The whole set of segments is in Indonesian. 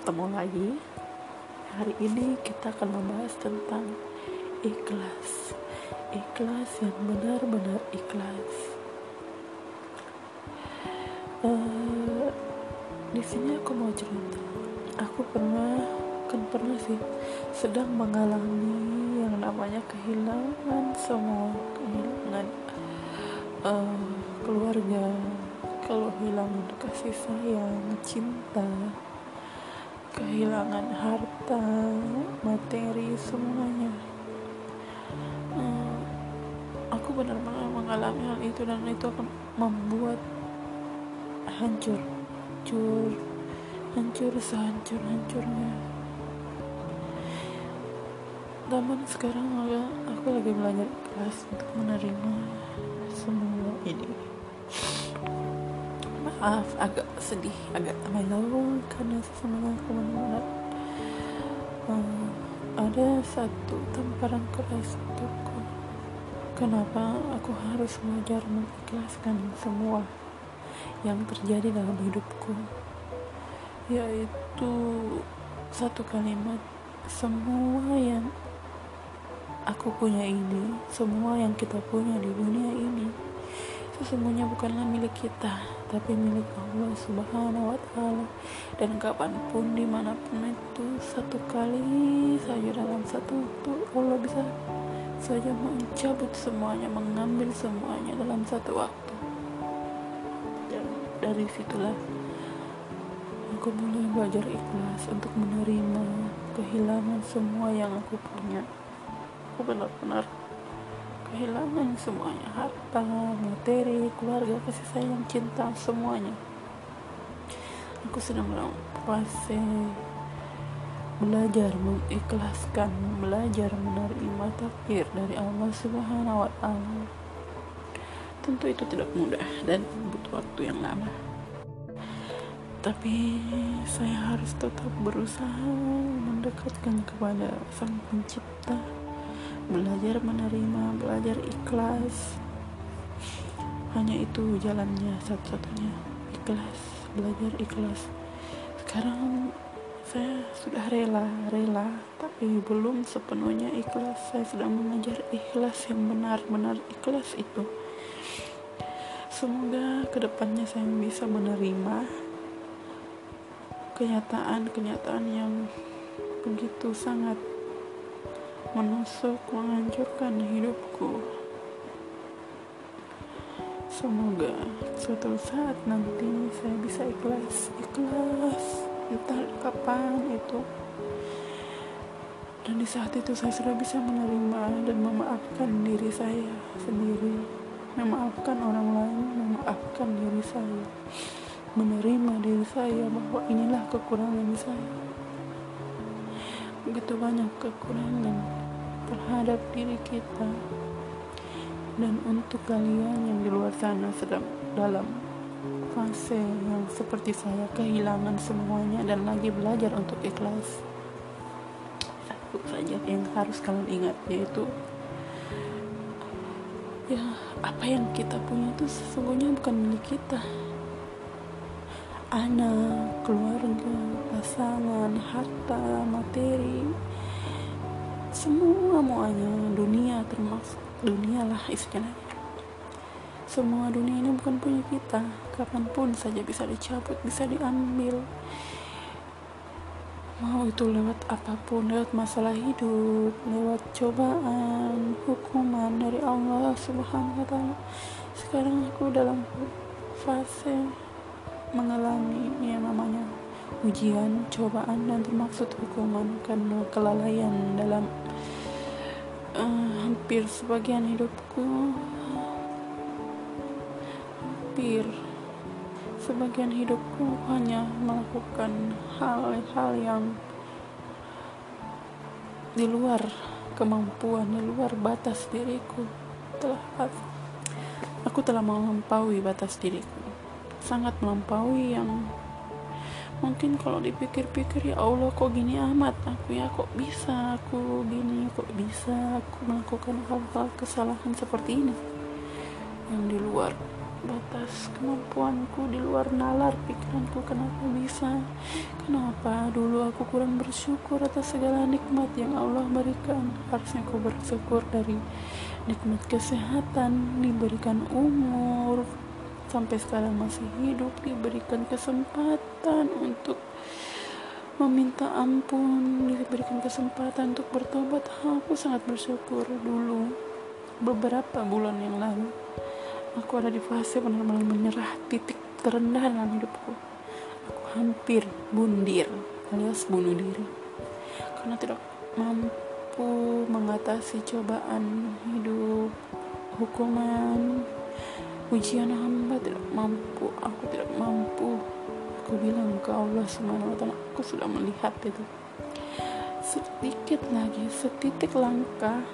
ketemu lagi. Hari ini kita akan membahas tentang ikhlas. Ikhlas yang benar-benar ikhlas. Uh, di sini aku mau cerita. Aku pernah kan pernah sih sedang mengalami yang namanya kehilangan semua kehilangan uh, keluarga. Kalau hilang kasih sayang cinta kehilangan harta materi semuanya. Hmm, aku benar-benar mengalami hal itu dan itu akan membuat hancur hancur hancur sehancur-hancurnya namun sekarang aku lagi belajar ikhlas untuk menerima semua ini maaf agak sedih agak mellow karena sesungguhnya aku benar-benar uh, ada satu tamparan keras untukku. Kenapa aku harus belajar mengikhlaskan semua yang terjadi dalam hidupku? Yaitu satu kalimat semua yang aku punya ini semua yang kita punya di dunia ini sesungguhnya bukanlah milik kita tapi milik Allah subhanahu wa ta'ala. Dan kapan pun di mana pun itu satu kali saja dalam satu waktu Allah bisa saja mencabut semuanya mengambil semuanya dalam satu waktu. Dan dari situlah aku mulai belajar ikhlas untuk menerima kehilangan semua yang aku punya. Aku benar-benar kehilangan semuanya. Harta materi keluarga kasih sayang cinta semuanya. Aku sedang dalam fase belajar mengikhlaskan belajar menerima takdir dari Allah subhanahu wa ta'ala. Tentu itu tidak mudah dan butuh waktu yang lama. Tapi saya harus tetap berusaha mendekatkan kepada sang pencipta belajar menerima belajar ikhlas. Hanya itu jalannya satu-satunya ikhlas belajar ikhlas. Sekarang saya sudah rela rela tapi belum sepenuhnya ikhlas. Saya sedang mengajar ikhlas yang benar-benar ikhlas itu. Semoga ke depannya saya bisa menerima kenyataan-kenyataan yang begitu sangat menusuk, menghancurkan hidupku. Semoga suatu saat nanti saya bisa ikhlas, ikhlas, entah kapan itu. Dan di saat itu saya sudah bisa menerima dan memaafkan diri saya sendiri, memaafkan orang lain, memaafkan diri saya, menerima diri saya bahwa inilah kekurangan saya. Begitu banyak kekurangan terhadap diri kita dan untuk kalian yang di luar sana sedang dalam fase yang seperti saya kehilangan semuanya dan lagi belajar untuk ikhlas. Satu saja yang harus kalian ingat yaitu ya apa yang kita punya itu sesungguhnya bukan milik kita. Anak, keluarga, pasangan, harta, materi semua muanya dunia termasuk dunia lah istilahnya. Semua dunia ini bukan punya kita. Kapan pun saja bisa dicabut bisa diambil. Mau itu lewat apa pun lewat masalah hidup lewat cobaan hukuman dari Allah subhanahu wa ta'ala. Sekarang aku dalam fase mengalami yang namanya ujian, cobaan, dan termaksud hukuman karena kelalaian dalam uh, hampir sebagian hidupku. Hampir sebagian hidupku hanya melakukan hal-hal yang di luar kemampuan, di luar batas diriku. Telah aku telah melampaui batas diriku. Sangat melampaui yang mungkin kalau dipikir-pikir ya Allah kok gini amat? Aku ya kok bisa aku gini? Kok bisa aku melakukan hal-hal kesalahan seperti ini? Yang di luar batas kemampuanku di luar nalar pikiranku kenapa bisa? Kenapa dulu aku kurang bersyukur atas segala nikmat yang Allah berikan? Harusnya aku bersyukur dari nikmat kesehatan diberikan umur sampai sekarang masih hidup diberikan kesempatan untuk meminta ampun diberikan kesempatan untuk bertobat. Aku sangat bersyukur dulu beberapa bulan yang lalu aku ada di fase benar-benar menyerah titik terendah dalam hidupku. Aku hampir bundir alias bunuh diri. Karena tidak mampu mengatasi cobaan hidup hukuman ujian hamba tidak mampu aku tidak mampu aku bilang ke Allah subhanahu wa aku sudah melihat itu sedikit lagi setitik langkah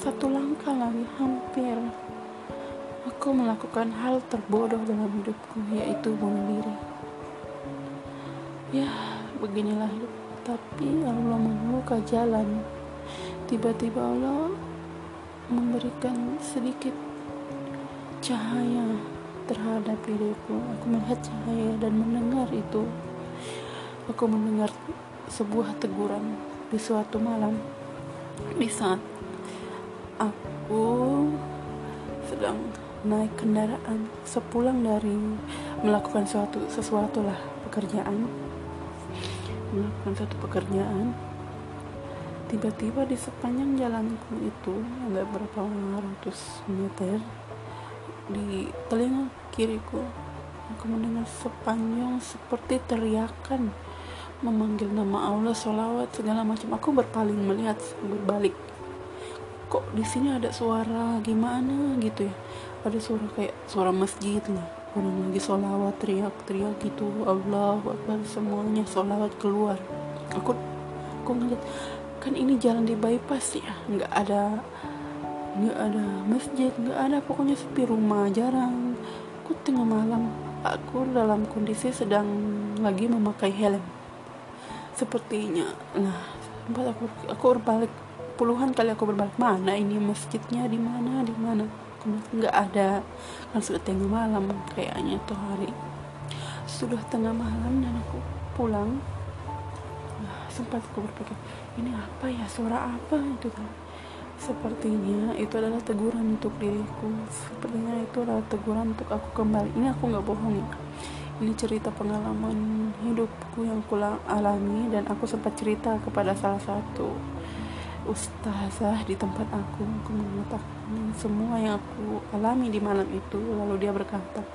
satu langkah lagi hampir Aku melakukan hal terbodoh dalam hidupku, yaitu bunuh diri. Ya, beginilah hidup. Tapi Allah membuka jalan. Tiba-tiba Allah memberikan sedikit cahaya terhadap diriku. Aku melihat cahaya dan mendengar itu. Aku mendengar sebuah teguran di suatu malam di saat aku sedang naik kendaraan sepulang dari melakukan suatu sesuatu lah pekerjaan melakukan suatu pekerjaan tiba-tiba di sepanjang jalanku itu ada berapa ratus meter di telinga kiriku. Aku mendengar sepanjang seperti teriakan memanggil nama Allah sholawat segala macam. Aku berpaling melihat berbalik. Kok di sini ada suara gimana gitu ya? Ada suara kayak suara masjid lah. Orang lagi sholawat teriak-teriak gitu. Allah Akbar semuanya sholawat keluar. Aku aku ngeliat kan ini jalan di bypass ya? Nggak ada nggak ada masjid nggak ada. Pokoknya sepi rumah jarang. Aku tengah malam aku dalam kondisi sedang lagi memakai helm. Sepertinya nah sempat aku aku berbalik. Puluhan kali aku berbalik. Mana ini masjidnya? Di mana? Di mana? Nggak ada. Kan sudah tengah malam kayaknya tuh hari. Sudah tengah malam dan aku pulang. Nah, sempat aku berpikir ini apa ya? Suara apa itu kan sepertinya itu adalah teguran untuk diriku. Sepertinya itu adalah teguran untuk aku kembali. Ini aku nggak bohong ya ini cerita pengalaman hidupku yang kulang alami dan aku sempat cerita kepada salah satu ustazah di tempat aku. Aku mengatakan semua yang aku alami di malam itu lalu dia berkata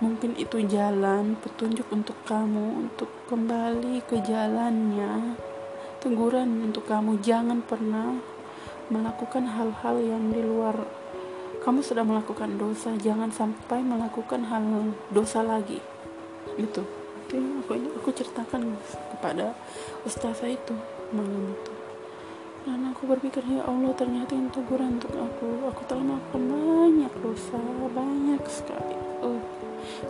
mungkin itu jalan petunjuk untuk kamu untuk kembali ke jalannya. Teguran untuk kamu. Jangan pernah melakukan hal-hal yang di luar. Kamu sudah melakukan dosa jangan sampai melakukan hal dosa lagi. Itu itu aku aku ceritakan kepada ustazah itu malam itu. Dan aku berpikir ya Allah ternyata ini teguran untuk aku aku telah melakukan banyak dosa banyak sekali. Oh,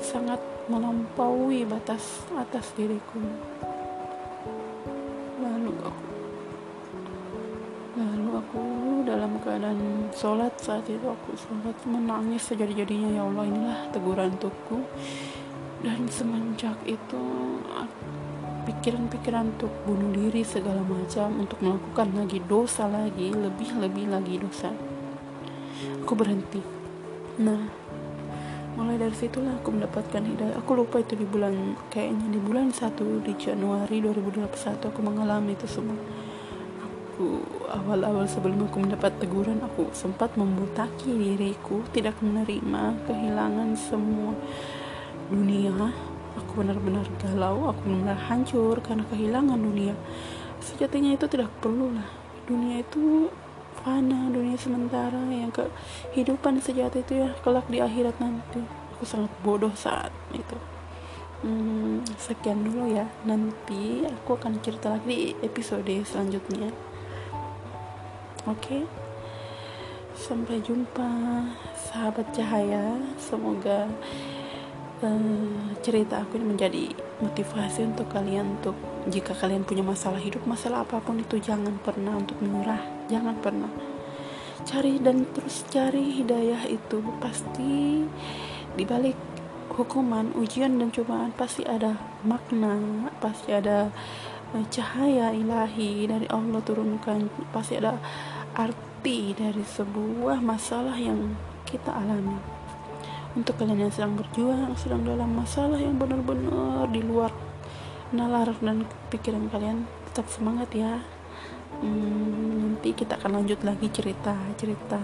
sangat melampaui batas atas diriku keadaan sholat saat itu aku sholat menangis sejadi-jadinya ya Allah inilah teguran untukku. Dan semenjak itu pikiran-pikiran untuk bunuh diri segala macam untuk melakukan lagi dosa lagi lebih-lebih lagi dosa aku berhenti. Nah mulai dari situlah aku mendapatkan hidayah. Aku lupa itu di bulan kayaknya di bulan 1 di Januari 2021 aku mengalami itu semua awal-awal sebelum aku mendapat teguran aku sempat membutaki diriku tidak menerima kehilangan semua dunia. Aku benar-benar galau aku benar-benar hancur karena kehilangan dunia. Sejatinya itu tidak perlu lah dunia itu fana dunia sementara yang kehidupan sejati itu ya kelak di akhirat nanti. Aku sangat bodoh saat itu. Hmm, sekian dulu ya. Nanti aku akan cerita lagi di episode selanjutnya oke. Okay? sampai jumpa sahabat cahaya. Semoga uh, cerita aku ini menjadi motivasi untuk kalian untuk jika kalian punya masalah hidup masalah apa pun itu jangan pernah untuk menyerah. Jangan pernah. Cari dan terus cari hidayah itu. Pasti di balik hukuman ujian dan cobaan pasti ada makna pasti ada cahaya ilahi dari Allah turunkan. Pasti ada arti dari sebuah masalah yang kita alami. Untuk kalian yang sedang berjuang sedang dalam masalah yang benar-benar di luar nalar dan pikiran kalian tetap semangat ya. Hmm, nanti kita akan lanjut lagi cerita cerita.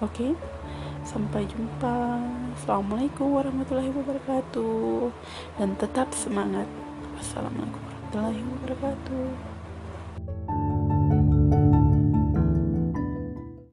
Oke? Okay? sampai jumpa. Assalamualaikum warahmatullahi wabarakatuh. Dan tetap semangat assalamualaikum warahmatullahi wabarakatuh